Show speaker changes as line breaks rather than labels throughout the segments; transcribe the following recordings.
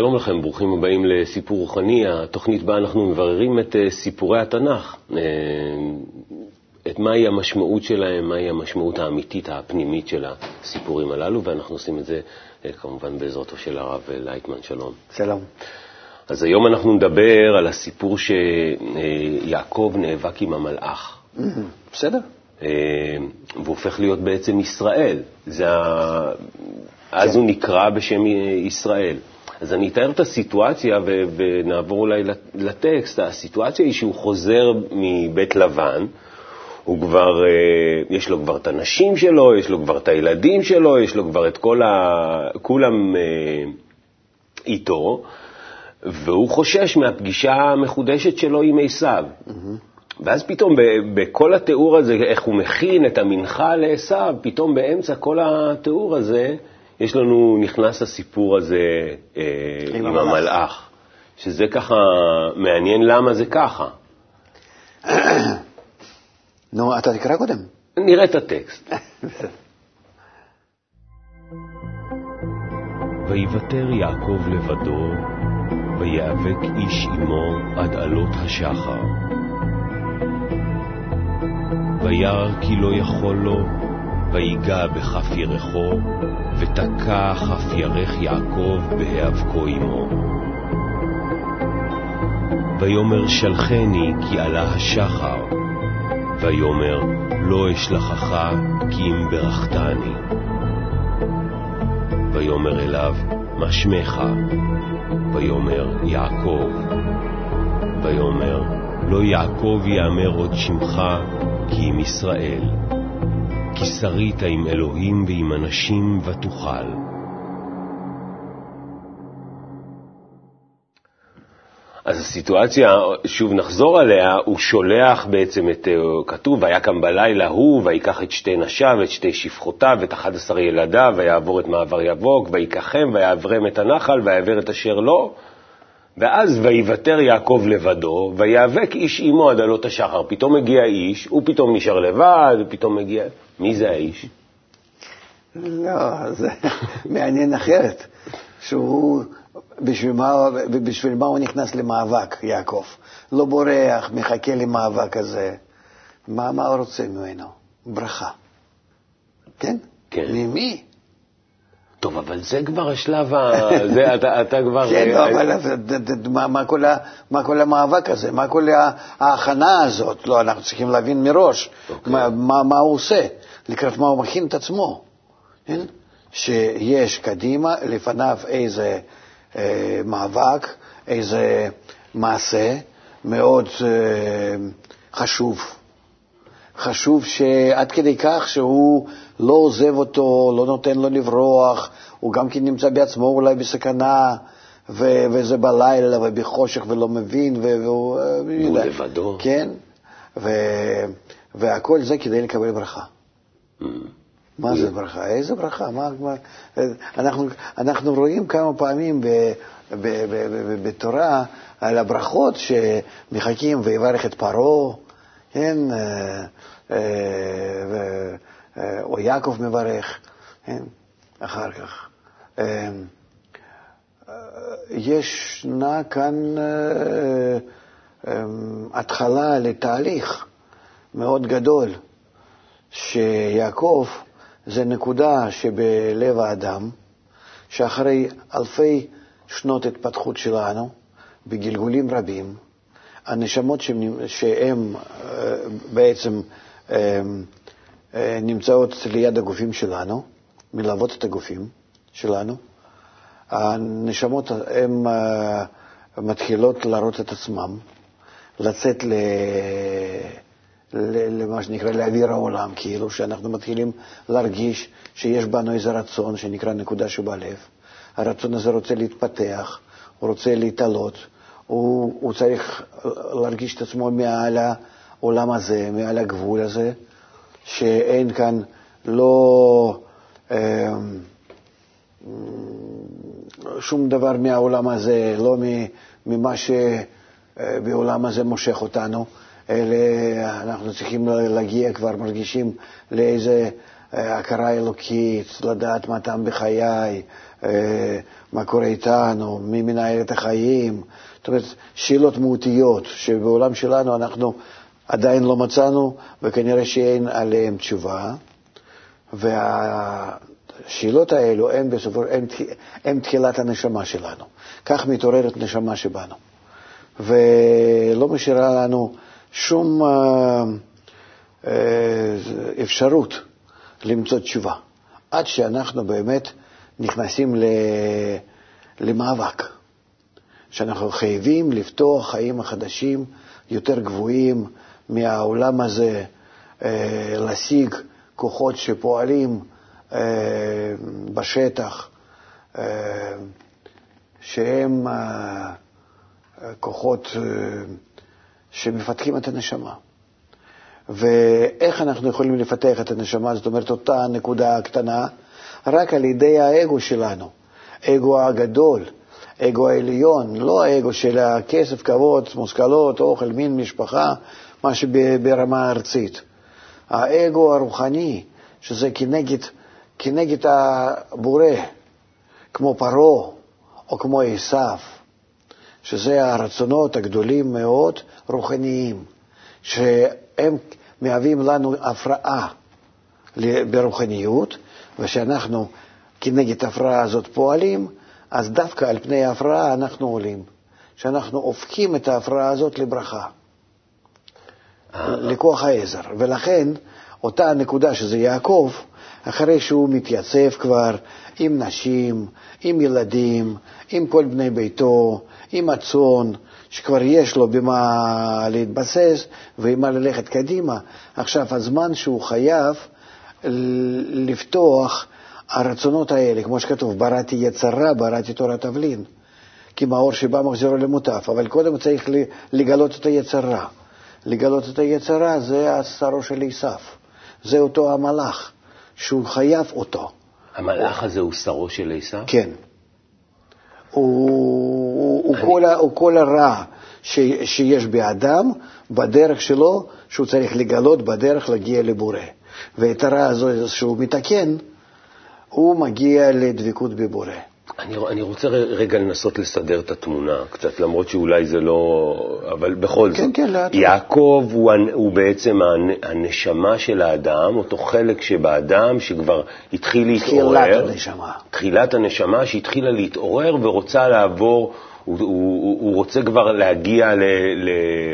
שלום לכם, ברוכים הבאים לסיפור רוחני, התוכנית בה אנחנו מבררים את אה, סיפורי התנ"ך, אה, את מהי המשמעות שלהם, מהי המשמעות האמיתית הפנימית של הסיפורים הללו, ואנחנו עושים את זה אה, כמובן בעזרתו של הרב לייטמן, שלום.
שלום.
אז היום אנחנו נדבר על הסיפור שיעקב נאבק עם המלאך.
בסדר.
והוא הופך להיות בעצם ישראל. זה ה... אז כן. הוא נקרא בשם ישראל. אז אני אתאר את הסיטואציה ו- ונעבור אולי לטקסט. הסיטואציה היא שהוא חוזר מבית לבן, הוא כבר, אה, יש לו כבר את הנשים שלו, יש לו כבר את הילדים שלו, יש לו כבר את כל ה... כולם אה, איתו, והוא חושש מהפגישה המחודשת שלו עם עשיו. Mm-hmm. ואז פתאום בכל התיאור הזה, איך הוא מכין את המנחה לעשיו, פתאום באמצע כל התיאור הזה, יש לנו, נכנס הסיפור הזה אה, עם, עם המלאך, שזה ככה מעניין למה זה ככה.
נו, אתה תקרא קודם.
נראה את הטקסט. ויוותר יעקב לבדו, ויאבק איש עמו עד עלות השחר. וירא כי לא יכול לו, ויגע בכף ירחו, ותקע כף ירך יעקב בהיאבקו עמו. ויאמר שלחני כי עלה השחר, ויאמר לא אשלחך כי אם ברכתני. ויאמר אליו מה שמך? ויאמר יעקב. ויאמר לא יעקב יאמר עוד שמך כי אם ישראל. כי שרית עם אלוהים ועם אנשים ותוכל. אז הסיטואציה, שוב נחזור עליה, הוא שולח בעצם את, כתוב, והיה קם בלילה הוא, ויקח את שתי נשיו, את שתי שפחותיו, את אחד עשר ילדיו, ויעבור את מעבר יבוק, ויקחם, ויעברם את הנחל, ויעבר את אשר לו, ואז ויוותר יעקב לבדו, ויאבק איש עמו עד עלות השחר. פתאום מגיע איש, הוא פתאום נשאר לבד, ופתאום מגיע... מי זה האיש?
לא, זה מעניין אחרת, שהוא, בשביל מה, בשביל מה הוא נכנס למאבק, יעקב? לא בורח, מחכה למאבק הזה. מה, מה הוא רוצה ממנו? ברכה. כן?
כן.
ממי?
טוב, אבל זה כבר השלב ה... זה, אתה, אתה כבר...
כן, לא, אבל מה, מה, כל ה, מה כל המאבק הזה? מה כל ההכנה הזאת? לא, אנחנו צריכים להבין מראש okay. אוקיי. מה, מה, מה הוא עושה, לקראת מה הוא מכין את עצמו. כן? שיש קדימה, לפניו איזה אה, מאבק, איזה מעשה מאוד אה, חשוב. חשוב שעד כדי כך שהוא לא עוזב אותו, לא נותן לו לברוח, הוא גם כן נמצא בעצמו אולי בסכנה, ו- וזה בלילה ובחושך ולא מבין,
והוא... והוא לבדו.
כן, ו- והכל זה כדי לקבל ברכה. מה זה ברכה? איזה ברכה? מה, מה, אנחנו, אנחנו רואים כמה פעמים ב, ב, ב, ב, בתורה על הברכות שמחכים ויברך את פרעה, כן, אה, אה, או יעקב מברך, כן, אחר כך. אה, ישנה כאן התחלה לתהליך מאוד גדול, שיעקב זה נקודה שבלב האדם, שאחרי אלפי שנות התפתחות שלנו, בגלגולים רבים, הנשמות שהן אה, בעצם אה, אה, נמצאות ליד הגופים שלנו, מלוות את הגופים שלנו, הנשמות הן מתחילות להראות את עצמן, לצאת ל... למה שנקרא לאוויר העולם, כאילו שאנחנו מתחילים להרגיש שיש בנו איזה רצון שנקרא נקודה שבלב. הרצון הזה רוצה להתפתח, הוא רוצה להתעלות, הוא, הוא צריך להרגיש את עצמו מעל העולם הזה, מעל הגבול הזה, שאין כאן לא אה, שום דבר מהעולם הזה, לא ממה שבעולם הזה מושך אותנו, אלא אנחנו צריכים להגיע, כבר מרגישים לאיזה אה, הכרה אלוקית, לדעת מה טעם בחיי, אה, מה קורה איתנו, מי מנהל את החיים, זאת אומרת, שאלות מהותיות שבעולם שלנו אנחנו עדיין לא מצאנו, וכנראה שאין עליהן תשובה. והשאלות האלו הן בסופו הן, הן תחילת הנשמה שלנו. כך מתעוררת נשמה שבנו. ולא משאירה לנו שום אה, אה, אפשרות למצוא תשובה, עד שאנחנו באמת נכנסים למאבק, שאנחנו חייבים לפתוח חיים החדשים יותר גבוהים מהעולם הזה, אה, להשיג כוחות שפועלים בשטח, שהם כוחות שמפתחים את הנשמה. ואיך אנחנו יכולים לפתח את הנשמה, זאת אומרת, אותה נקודה קטנה, רק על ידי האגו שלנו, אגו הגדול, אגו העליון, לא האגו של הכסף, כבוד, מושכלות, אוכל, מין, משפחה, מה שברמה הארצית. האגו הרוחני, שזה כנגד, כנגד הבורא, כמו פרעה או כמו עשיו, שזה הרצונות הגדולים מאוד, רוחניים, שהם מהווים לנו הפרעה ברוחניות, ושאנחנו כנגד ההפרעה הזאת פועלים, אז דווקא על פני ההפרעה אנחנו עולים, שאנחנו הופכים את ההפרעה הזאת לברכה, לכוח העזר. ולכן, אותה נקודה שזה יעקב, אחרי שהוא מתייצב כבר עם נשים, עם ילדים, עם כל בני ביתו, עם הצאן, שכבר יש לו במה להתבסס ועם מה ללכת קדימה. עכשיו, הזמן שהוא חייב לפתוח הרצונות האלה, כמו שכתוב, בראתי יצרה, בראתי תורת תבלין, כי מאור שבא מחזירו למוטף, אבל קודם צריך לגלות את היצרה. לגלות את היצרה זה השרו של עשיו, זה אותו המלאך, שהוא חייב אותו.
המלאך הזה הוא שרו של עשיו?
כן. הוא, הוא, כל, הוא כל הרע ש, שיש באדם בדרך שלו, שהוא צריך לגלות בדרך להגיע לבורא. ואת הרע הזה שהוא מתקן, הוא מגיע לדבקות בבורא.
אני, אני רוצה רגע לנסות לסדר את התמונה קצת, למרות שאולי זה לא... אבל בכל
כן,
זאת.
כן, לאט.
יעקב הוא, הוא בעצם הנשמה של האדם, אותו חלק שבאדם שכבר התחיל להתעורר.
תחילת הנשמה.
תחילת הנשמה שהתחילה להתעורר ורוצה לעבור, הוא, הוא, הוא רוצה כבר להגיע ל, ל,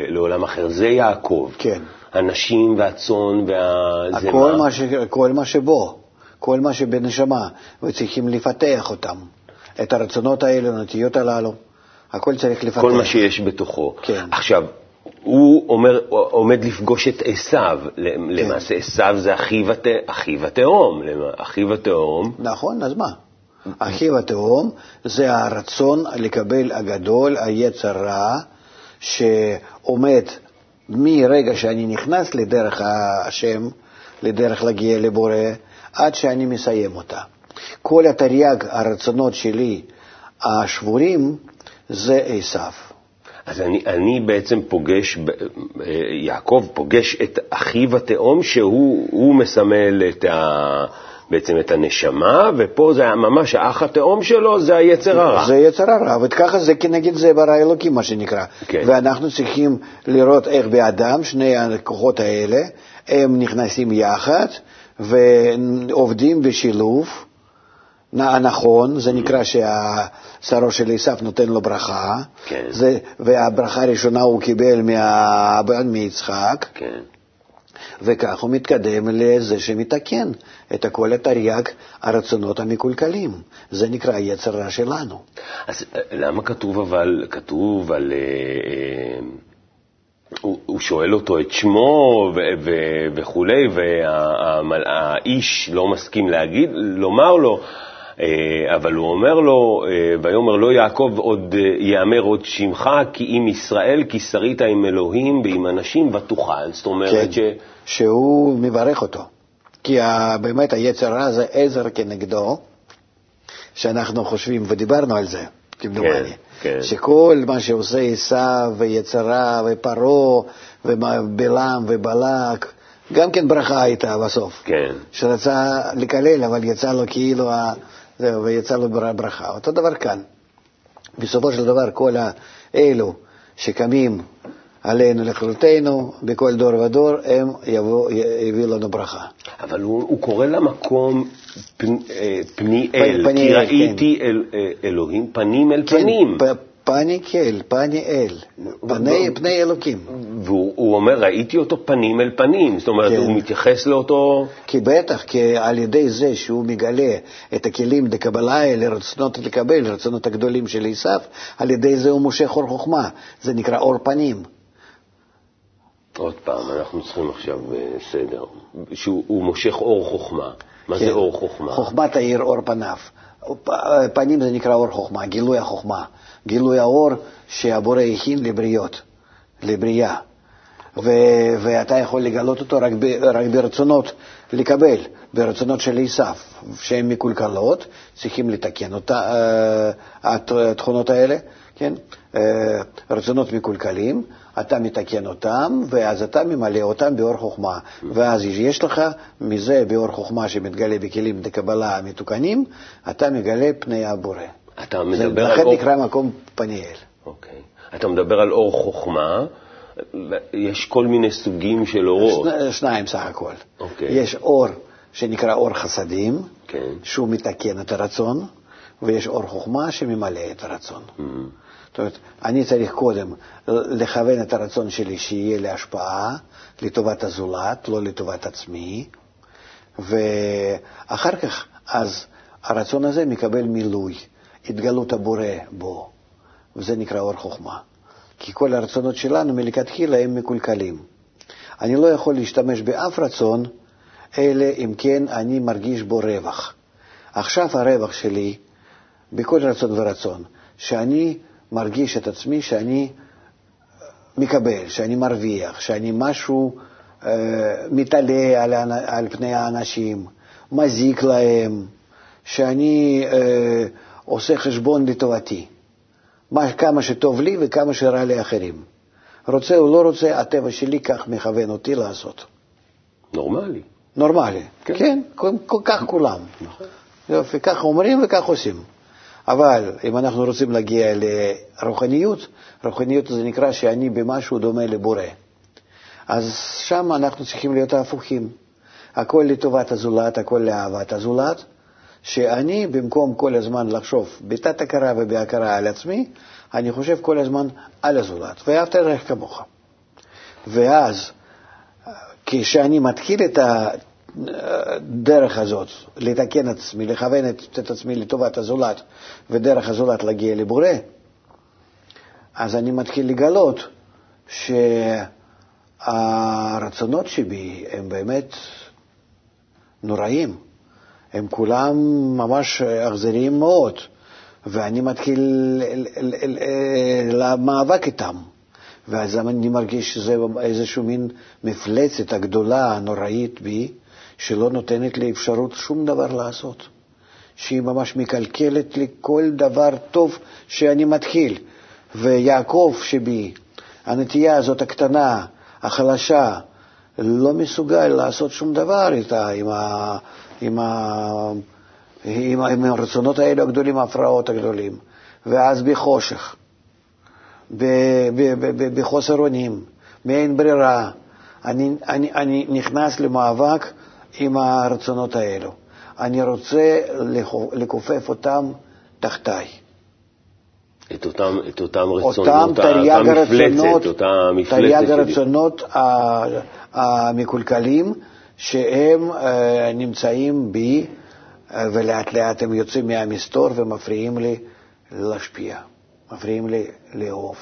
לעולם אחר. זה יעקב.
כן.
הנשים והצאן
וה... הכל מה, ש... כל מה שבו. כל מה שבנשמה, וצריכים לפתח אותם. את הרצונות האלה, הנטיות הללו, הכל צריך לפתח.
כל מה שיש בתוכו.
כן.
עכשיו, הוא אומר, עומד לפגוש את עשיו, כן. למעשה עשיו זה אחיו, הת... אחיו התהום, אחיו התהום.
נכון, אז מה? אחיו התהום זה הרצון לקבל הגדול, היצר רע, שעומד מרגע שאני נכנס לדרך השם, לדרך להגיע לבורא, עד שאני מסיים אותה. כל התרי"ג הרצונות שלי השבורים זה עשיו.
אז אני, אני בעצם פוגש, יעקב פוגש את אחיו התאום שהוא מסמל את ה... בעצם את הנשמה, ופה זה ממש האח התאום שלו, זה היצר הרע.
זה יצר הרע, וככה זה כנגד זה ברא אלוקים, מה שנקרא.
כן.
ואנחנו צריכים לראות איך באדם, שני הכוחות האלה, הם נכנסים יחד ועובדים בשילוב, נכון, זה נקרא שהשרו של עשיו נותן לו ברכה,
כן.
זה, והברכה הראשונה הוא קיבל מה, מיצחק,
כן.
וכך הוא מתקדם לזה שמתקן את כל התרי"ג הרצונות המקולקלים. זה נקרא היצר רע שלנו.
אז אה, למה כתוב אבל, כתוב על... אה, אה, הוא, הוא שואל אותו את שמו וכולי, והאיש לא מסכים להגיד, לומר לו, אבל הוא אומר לו, אה, ויאמר לו יעקב, עוד אה, יאמר עוד שמך, כי אם ישראל, כי שרית עם אלוהים ועם אנשים ותוכל. זאת אומרת
כן,
ש...
שהוא מברך אותו. כי באמת היצר רע זה עזר כנגדו, שאנחנו חושבים, ודיברנו על זה, כמדומני.
כן, כן.
שכל מה שעושה עשיו ויצרה ופרעה ובלעם ובלק, גם כן ברכה הייתה בסוף.
כן.
שרצה לקלל, אבל יצא לו כאילו זהו, ויצא לו בר- ברכה. אותו דבר כאן. בסופו של דבר, כל האלו שקמים עלינו לכלותנו, בכל דור ודור, הם יבוא, יביאו לנו ברכה.
אבל הוא, הוא קורא למקום פנ, אה, פניאל,
פ- פניאל,
כי ראיתי אל, אה, אלוהים פנים אל פנים.
כן, פ- פני כאל, פני אל, פני, פני אלוקים.
והוא הוא אומר, ראיתי אותו פנים אל פנים. זאת אומרת,
כן.
הוא מתייחס לאותו...
כי בטח, כי על ידי זה שהוא מגלה את הכלים לקבלה האלה, רצונות לקבל, רצונות הגדולים של עשיו, על ידי זה הוא מושך אור חוכמה. זה נקרא אור פנים.
עוד פעם, אנחנו צריכים עכשיו אה, סדר. שהוא הוא מושך אור חוכמה. מה
כן.
זה אור חוכמה?
חוכמה תאיר אור פניו. פנים זה נקרא אור חוכמה, גילוי החוכמה. גילוי האור שהבורא הכין לבריות, לבריאה. ו- ואתה יכול לגלות אותו רק, ב- רק ברצונות לקבל, ברצונות של עשיו, שהן מקולקלות, צריכים לתקן אותה, אה, הת- התכונות האלה, כן? אה, רצונות מקולקלים, אתה מתקן אותם, ואז אתה ממלא אותם באור חוכמה. ואז יש לך מזה, באור חוכמה שמתגלה בכלים לקבלה המתוקנים, אתה מגלה פני הבורא.
אתה מדבר על
לכן
אור...
נקרא מקום פניאל.
אוקיי. אתה מדבר על אור חוכמה. יש כל מיני סוגים של אורות.
שני- שניים סך הכל.
אוקיי.
יש אור שנקרא אור חסדים,
כן.
שהוא מתקן את הרצון, ויש אור חוכמה שממלא את הרצון.
Mm.
זאת אומרת, אני צריך קודם לכוון את הרצון שלי שיהיה להשפעה, לטובת הזולת, לא לטובת עצמי, ואחר כך, אז הרצון הזה מקבל מילוי, התגלות הבורא בו, וזה נקרא אור חוכמה. כי כל הרצונות שלנו מלכתחילה הם מקולקלים. אני לא יכול להשתמש באף רצון, אלא אם כן אני מרגיש בו רווח. עכשיו הרווח שלי, בכל רצון ורצון, שאני מרגיש את עצמי שאני מקבל, שאני מרוויח, שאני משהו אה, מתעלה על, על פני האנשים, מזיק להם, שאני אה, עושה חשבון לטובתי. מה, כמה שטוב לי וכמה שרע לאחרים. רוצה או לא רוצה, הטבע שלי כך מכוון אותי לעשות.
נורמלי.
נורמלי.
כן.
כן, כל, כל כך כולם.
נכון.
יופי, כך אומרים וכך עושים. אבל אם אנחנו רוצים להגיע לרוחניות, רוחניות זה נקרא שאני במשהו דומה לבורא. אז שם אנחנו צריכים להיות ההפוכים. הכל לטובת הזולת, הכל לאהבת הזולת, שאני במקום כל הזמן לחשוב בתת הכרה ובהכרה על עצמי, אני חושב כל הזמן על הזולת, ואהבת לרעך כמוך. ואז כשאני מתחיל את הדרך הזאת, לתקן עצמי, לכוון את, את עצמי לטובת הזולת, ודרך הזולת להגיע לבורא, אז אני מתחיל לגלות שהרצונות שבי הם באמת נוראים. הם כולם ממש אכזריים מאוד, ואני מתחיל למאבק איתם. ואז אני מרגיש שזה איזושהי מין מפלצת הגדולה, הנוראית בי, שלא נותנת לי אפשרות שום דבר לעשות. שהיא ממש מקלקלת לי כל דבר טוב שאני מתחיל. ויעקב שבי, הנטייה הזאת הקטנה, החלשה, לא מסוגל לעשות שום דבר איתה, עם, ה, עם, ה, עם, עם הרצונות האלה הגדולים, ההפרעות הגדולים. ואז בחושך, ב, ב, ב, בחוסר אונים, מאין ברירה, אני, אני, אני נכנס למאבק עם הרצונות האלו. אני רוצה לכופף אותם תחתיי.
את אותם, את אותם רצונות,
אותם תרי"ג הרצונות,
אותה מפלצת
תרי"ג. הרצונות ה- המקולקלים, שהם אה, נמצאים בי, אה, ולאט לאט הם יוצאים מהמסתור ומפריעים לי להשפיע, מפריעים לי לאהוב.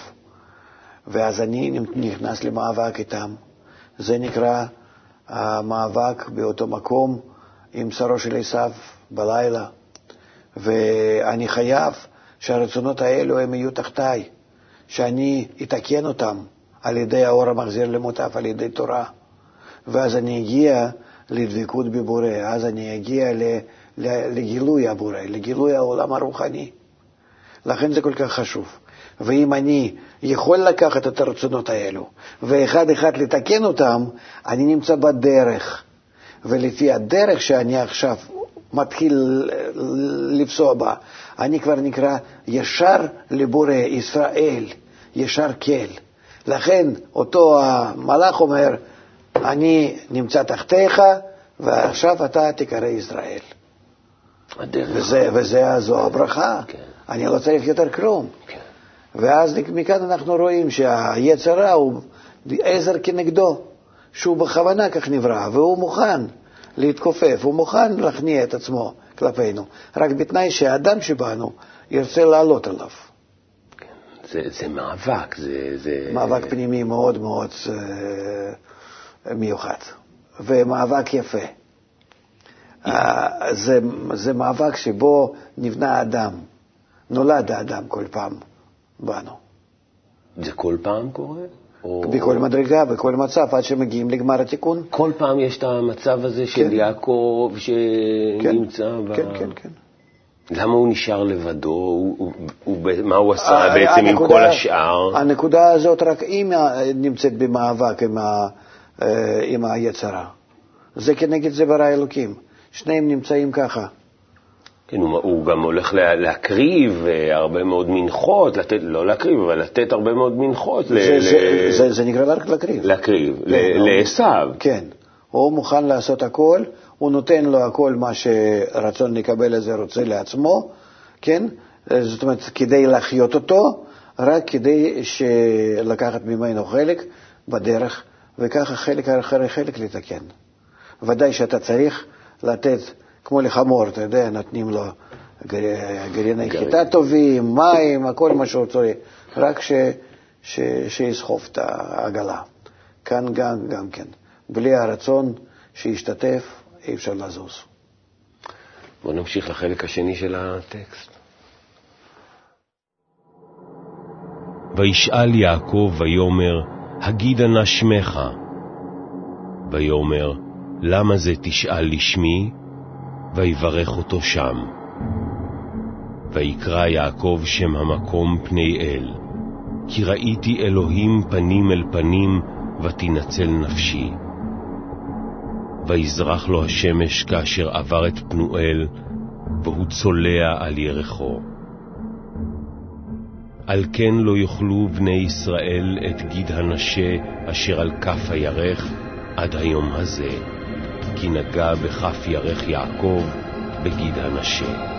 ואז אני נכנס למאבק איתם. זה נקרא המאבק באותו מקום עם שרו של עשיו בלילה. ואני חייב שהרצונות האלו הם יהיו תחתיי, שאני אתקן אותם על ידי האור המחזיר למוטף, על ידי תורה. ואז אני אגיע לדבקות בבורא, אז אני אגיע לגילוי הבורא, לגילוי העולם הרוחני. לכן זה כל כך חשוב. ואם אני יכול לקחת את הרצונות האלו ואחד אחד לתקן אותם, אני נמצא בדרך. ולפי הדרך שאני עכשיו מתחיל לפסוע בה. אני כבר נקרא ישר לבורא ישראל, ישר כל. לכן אותו המלאך אומר, אני נמצא תחתיך, ועכשיו אתה תקרא ישראל. וזה, וזה זו הברכה. כן. אני לא צריך יותר כלום. כן. ואז מכאן אנחנו רואים שהיצר הוא עזר כנגדו, שהוא בכוונה כך נברא, והוא מוכן להתכופף, הוא מוכן להכניע את עצמו כלפינו, רק בתנאי שהאדם שבנו ירצה לעלות עליו.
זה, זה מאבק, זה, זה...
מאבק פנימי מאוד מאוד uh, מיוחד, ומאבק יפה. Uh, זה, זה מאבק שבו נבנה האדם, נולד האדם כל פעם בנו.
זה כל פעם קורה?
או... בכל מדרגה, בכל מצב, עד שמגיעים לגמר התיקון.
כל פעם יש את המצב הזה של כן. יעקב שנמצא
כן, ב... כן, כן, כן.
למה הוא נשאר לבדו? הוא, הוא, הוא, מה הוא עשה אה, בעצם הנקודה, עם כל השאר?
הנקודה הזאת רק היא נמצאת במאבק עם, ה, אה, עם היצרה. זה כנגד זה ברא אלוקים. שניהם נמצאים ככה.
כן, הוא, הוא גם הולך לה, להקריב אה, הרבה מאוד מנחות, לתת, לא להקריב, אבל לתת הרבה מאוד מנחות.
זה, ל, זה, ל, זה, זה נקרא רק להקריב.
להקריב, כן, לעשו.
כן, הוא מוכן לעשות הכל, הוא נותן לו הכל מה שרצון לקבל לזה רוצה לעצמו, כן? אה, זאת אומרת, כדי להחיות אותו, רק כדי לקחת ממנו חלק בדרך, וככה חלק אחרי חלק לתקן. ודאי שאתה צריך לתת כמו לחמור, אתה יודע, נותנים לו גרעיני חיטה טובים, מים, הכל מה שהוא צריך, רק ש, ש, שיסחוב את העגלה. כאן גם, גם כן. בלי הרצון שישתתף, אי אפשר לזוז.
בואו נמשיך לחלק השני של הטקסט. וישאל יעקב ויאמר, הגידה נא שמך. ויאמר, למה זה תשאל לשמי? ויברך אותו שם. ויקרא יעקב שם המקום פני אל, כי ראיתי אלוהים פנים אל פנים, ותנצל נפשי. ויזרח לו השמש כאשר עבר את פנואל, והוא צולע על ירחו. על כן לא יאכלו בני ישראל את גיד הנשה אשר על כף הירך עד היום הזה. כי נגע בכף ירך יעקב בגיד הנשה.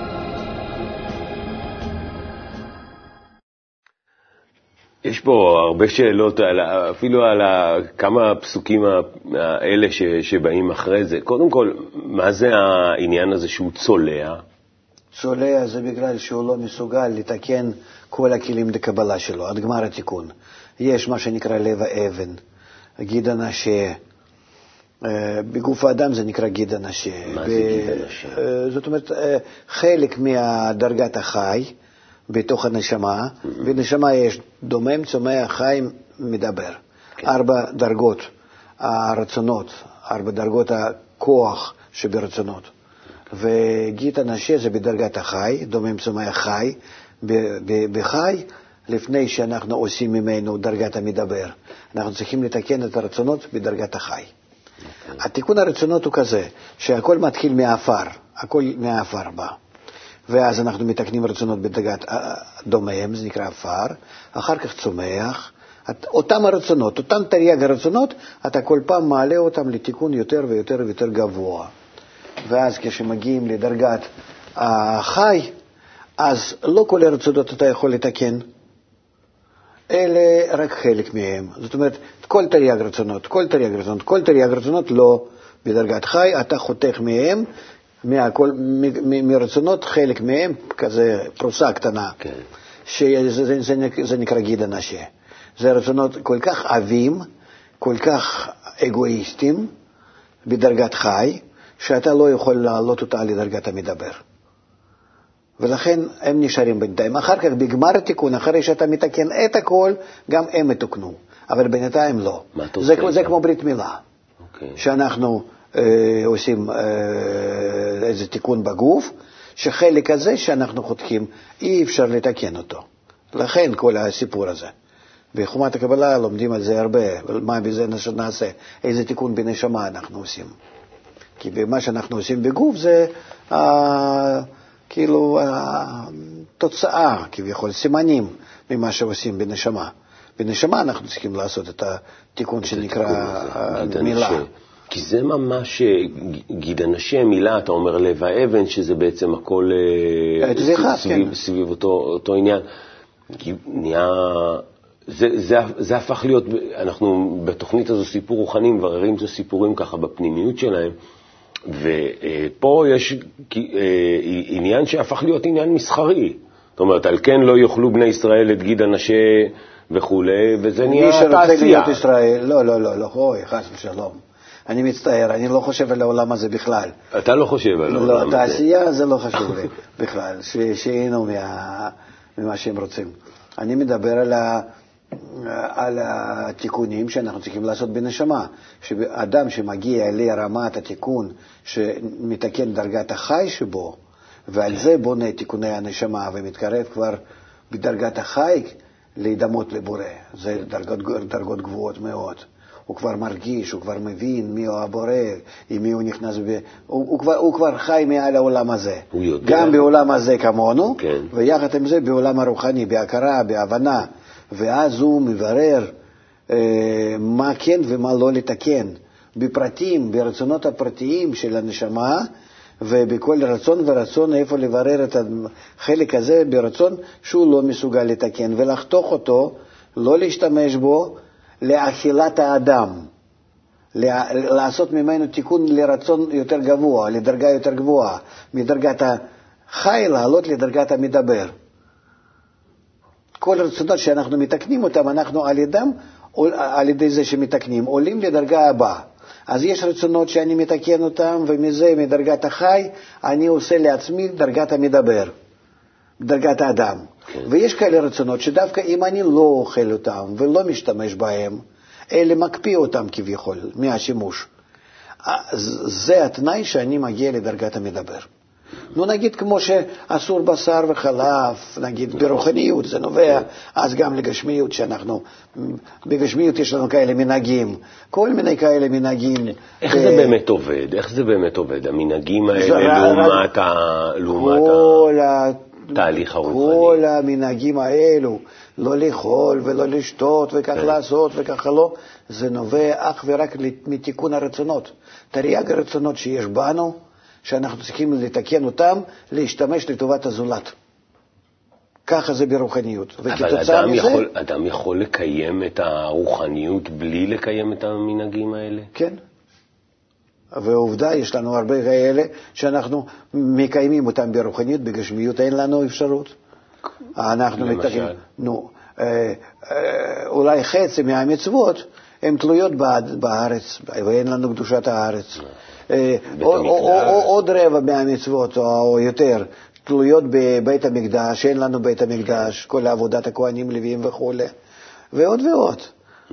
יש פה הרבה שאלות, על, אפילו על כמה הפסוקים האלה ש, שבאים אחרי זה. קודם כל, מה זה העניין הזה שהוא צולע?
צולע זה בגלל שהוא לא מסוגל לתקן כל הכלים לקבלה שלו, עד גמר התיקון. יש מה שנקרא לב האבן, גיד הנשה, בגוף האדם זה נקרא גיד הנשה.
מה זה גיד הנשה?
אה, זאת אומרת, אה, חלק מדרגת החי בתוך הנשמה, mm-hmm. בנשמה יש דומם, צומח, חי, מדבר. כן. ארבע דרגות הרצונות, ארבע דרגות הכוח שברצונות. וגיד הנשה זה בדרגת החי, דומם, צומח, חי. בחי, לפני שאנחנו עושים ממנו דרגת המדבר, אנחנו צריכים לתקן את הרצונות בדרגת החי. התיקון הרצונות הוא כזה, שהכל מתחיל מהעפר, הכל מהעפר בא. ואז אנחנו מתקנים רצונות בדרגת דומם, זה נקרא עפר, אחר כך צומח. אותם הרצונות, אותם תרי"ג הרצונות, אתה כל פעם מעלה אותם לתיקון יותר ויותר ויותר גבוה. ואז כשמגיעים לדרגת החי, אז לא כל הרצונות אתה יכול לתקן, אלה רק חלק מהם. זאת אומרת, כל תרי"ג רצונות, כל תרי"ג רצונות, כל תרי"ג רצונות לא בדרגת חי, אתה חותך מהם, מהכל, מ, מרצונות חלק מהם, כזה פרוסה קטנה, כן. שזה זה, זה, זה נקרא גיד הנשה. זה רצונות כל כך עבים, כל כך אגואיסטים, בדרגת חי, שאתה לא יכול להעלות אותה לדרגת המדבר. ולכן הם נשארים בינתיים. אחר כך, בגמר התיקון, אחרי שאתה מתקן את הכל, גם הם יתוקנו. אבל בינתיים לא. זה, זה כמו ברית מילה. Okay. אוקיי. שאנחנו אה, עושים אה, איזה תיקון בגוף, שחלק הזה שאנחנו חותכים, אי אפשר לתקן אותו. לכן כל הסיפור הזה. בחומת הקבלה לומדים על זה הרבה, מה בזה נעשה, איזה תיקון בנשמה אנחנו עושים. כי במה שאנחנו עושים בגוף זה אה, כאילו התוצאה, כביכול, סימנים ממה שעושים בנשמה. בנשמה אנחנו צריכים לעשות את התיקון שנקרא
גיד
מילה.
כי זה ממש, אה, גיד הנשה, מילה, אתה אומר לב האבן, שזה בעצם הכל אה,
זה אחד,
סביב,
כן.
סביב אותו, אותו עניין. כי נהיה, זה, זה, זה הפך להיות, אנחנו בתוכנית הזו סיפור רוחני מבררים את הסיפורים ככה בפנימיות שלהם, ופה יש אה, עניין שהפך להיות עניין מסחרי. זאת אומרת, על כן לא יאכלו בני ישראל את גיד הנשה וכולי, וזה
מי
נהיה
שרוצה
תעשייה.
להיות ישראל, לא, לא, לא, לא, אוי, חס ושלום. אני מצטער, אני לא חושב על העולם הזה בכלל.
אתה לא חושב על
לא,
העולם הזה.
תעשייה זה לא חשוב לי בכלל, ש- שייהנו מה- ממה שהם רוצים. אני מדבר על, ה, על התיקונים שאנחנו צריכים לעשות בנשמה. שאדם שמגיע לרמת התיקון שמתקן דרגת החי שבו, ועל זה בונה תיקוני הנשמה ומתקרב כבר בדרגת החי להידמות לבורא. זה דרגות, דרגות גבוהות מאוד. הוא כבר מרגיש, הוא כבר מבין מי הוא הבורא, עם מי הוא נכנס, ב... הוא, הוא, כבר, הוא כבר חי מעל העולם הזה.
הוא יודע.
גם בעולם הזה כמונו,
כן.
ויחד עם זה בעולם הרוחני, בהכרה, בהבנה. ואז הוא מברר אה, מה כן ומה לא לתקן, בפרטים, ברצונות הפרטיים של הנשמה, ובכל רצון ורצון איפה לברר את החלק הזה ברצון שהוא לא מסוגל לתקן, ולחתוך אותו, לא להשתמש בו לאכילת האדם. לעשות ממנו תיקון לרצון יותר גבוה, לדרגה יותר גבוהה, מדרגת החי לעלות לדרגת המדבר. כל הרצונות שאנחנו מתקנים אותם, אנחנו על ידם, על ידי זה שמתקנים, עולים לדרגה הבאה. אז יש רצונות שאני מתקן אותם, ומזה, מדרגת החי, אני עושה לעצמי דרגת המדבר, דרגת האדם.
כן.
ויש כאלה רצונות שדווקא אם אני לא אוכל אותם ולא משתמש בהם, אלה מקפיא אותם כביכול מהשימוש. זה התנאי שאני מגיע לדרגת המדבר. נו נגיד כמו שאסור בשר וחלב, נגיד ברוחניות זה נובע, אז גם לגשמיות שאנחנו, בגשמיות יש לנו כאלה מנהגים, כל מיני כאלה מנהגים.
איך
ו-
זה באמת עובד? איך זה באמת עובד? המנהגים האלה לעומת ה... לעומת
כל ה...
התהליך הרוחני.
כל המנהגים האלו, לא לאכול ולא לשתות וכך
כן.
לעשות וככה לא, זה נובע אך ורק מתיקון הרצונות. תרי"ג הרצונות שיש בנו, שאנחנו צריכים לתקן אותם, להשתמש לטובת הזולת. ככה זה ברוחניות.
אבל אדם
מזה,
יכול, אדם יכול לקיים את הרוחניות בלי לקיים את המנהגים האלה?
כן. ועובדה, יש לנו הרבה כאלה שאנחנו מקיימים אותם ברוחניות, בגשמיות אין לנו אפשרות. אנחנו? מתקנים, נו, אה, אה, אולי חצי מהמצוות הן תלויות בא- בארץ, ואין לנו קדושת הארץ. אה, עוד רבע מהמצוות, או יותר, תלויות בבית המקדש, אין לנו בית המקדש, כל עבודת הכוהנים, לוויים וכו', ועוד ועוד.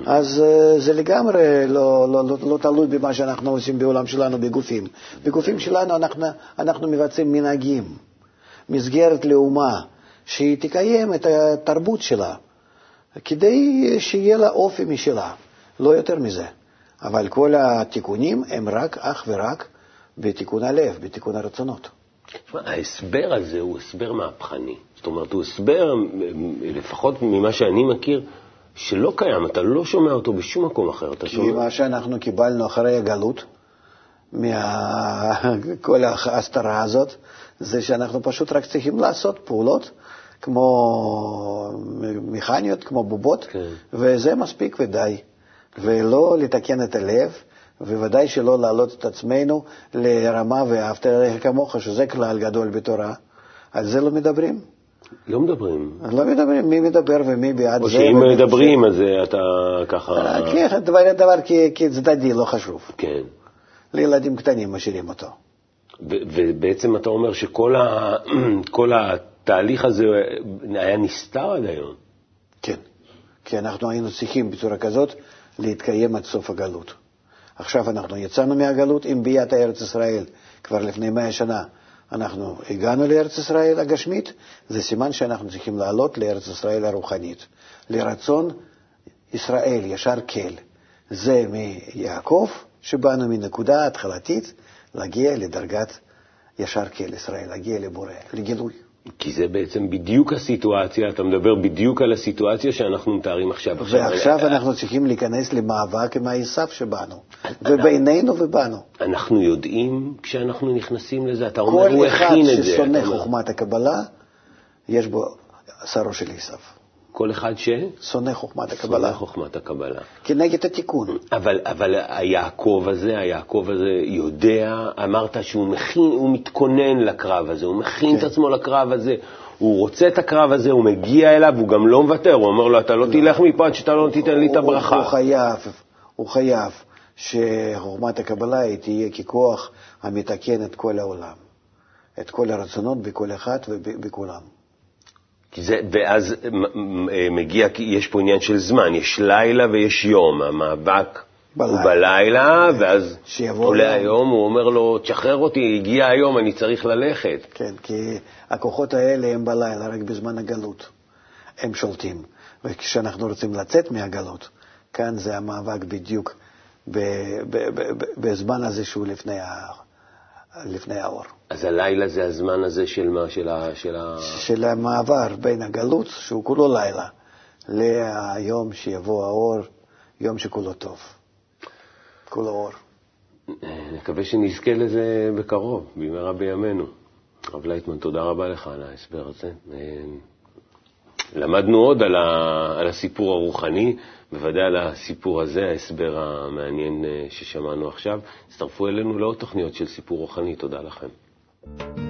אז אה, זה לגמרי לא, לא, לא, לא תלוי במה שאנחנו עושים בעולם שלנו, בגופים. בגופים שלנו אנחנו, אנחנו מבצעים מנהגים, מסגרת לאומה, שהיא תקיים את התרבות שלה, כדי שיהיה לה אופי משלה, לא יותר מזה. אבל כל התיקונים הם רק, אך ורק, בתיקון הלב, בתיקון הרצונות.
ההסבר הזה הוא הסבר מהפכני. זאת אומרת, הוא הסבר, לפחות ממה שאני מכיר, שלא קיים, אתה לא שומע אותו בשום מקום אחר. אתה
כי
שומע...
מה שאנחנו קיבלנו אחרי הגלות, מכל ההסתרה הזאת, זה שאנחנו פשוט רק צריכים לעשות פעולות כמו מכניות, כמו בובות,
כן.
וזה מספיק ודי. ולא לתקן את הלב, וודאי שלא להעלות את עצמנו לרמה ואהבת לרעך כמוך, שזה כלל גדול בתורה. על זה לא מדברים.
לא מדברים.
לא מדברים, מי מדבר ומי בעד
או
זה.
שאם
ומי
מדברים, אז אה, אתה ככה...
חושב. כן, דבר, דבר כ- כצדדי, לא חשוב.
כן.
לילדים קטנים משאירים אותו.
ובעצם אתה אומר שכל ה- התהליך הזה היה נסתר עד היום.
כן, כי אנחנו היינו צריכים בצורה כזאת להתקיים עד סוף הגלות. עכשיו אנחנו יצאנו מהגלות עם ביאת ארץ ישראל כבר לפני מאה שנה. אנחנו הגענו לארץ ישראל הגשמית, זה סימן שאנחנו צריכים לעלות לארץ ישראל הרוחנית, לרצון ישראל, ישר כל. זה מיעקב, שבאנו מנקודה התחלתית להגיע לדרגת ישר כאל ישראל, להגיע לבורא, לגילוי.
כי זה בעצם בדיוק הסיטואציה, אתה מדבר בדיוק על הסיטואציה שאנחנו מתארים עכשיו.
ועכשיו אנחנו צריכים להיכנס למאבק עם העשף שבנו, ובינינו ובנו.
אנחנו יודעים כשאנחנו נכנסים לזה, אתה אומר, הוא הכין את זה.
כל אחד ששונא חוכמת הקבלה, יש בו שרו של עשף.
כל אחד ש?
שונא חוכמת הקבלה.
שונא חוכמת הקבלה.
כנגד התיקון.
אבל, אבל היעקב הזה, היעקב הזה יודע, אמרת שהוא מכין, הוא מתכונן לקרב הזה, הוא מכין כן. את עצמו לקרב הזה, הוא רוצה את הקרב הזה, הוא מגיע אליו, הוא גם לא מוותר, הוא אומר לו, אתה לא, לא. תלך מפה עד שאתה לא תיתן לי את הברכה.
הוא חייב, הוא חייב שחוכמת הקבלה היא תהיה ככוח המתקן את כל העולם, את כל הרצונות בכל אחד ובכולם.
זה, ואז מגיע, יש פה עניין של זמן, יש לילה ויש יום, המאבק בלילה. הוא בלילה, ואז עולה היום, הוא אומר לו, תשחרר אותי, הגיע היום, אני צריך ללכת.
כן, כי הכוחות האלה הם בלילה, רק בזמן הגלות הם שולטים. וכשאנחנו רוצים לצאת מהגלות, כאן זה המאבק בדיוק בזמן הזה שהוא לפני לפני האור.
אז הלילה זה הזמן הזה של מה? של, ה, של, ה...
של המעבר בין הגלות, שהוא כולו לילה, ליום שיבוא האור, יום שכולו טוב. כולו אור.
נקווה שנזכה לזה בקרוב, במהרה בימינו. הרב לייטמן, תודה רבה לך על ההסבר הזה. למדנו עוד על, ה, על הסיפור הרוחני, בוודאי על הסיפור הזה, ההסבר המעניין אה, ששמענו עכשיו. הצטרפו אלינו לעוד תוכניות של סיפור רוחני. תודה לכם. Thank you.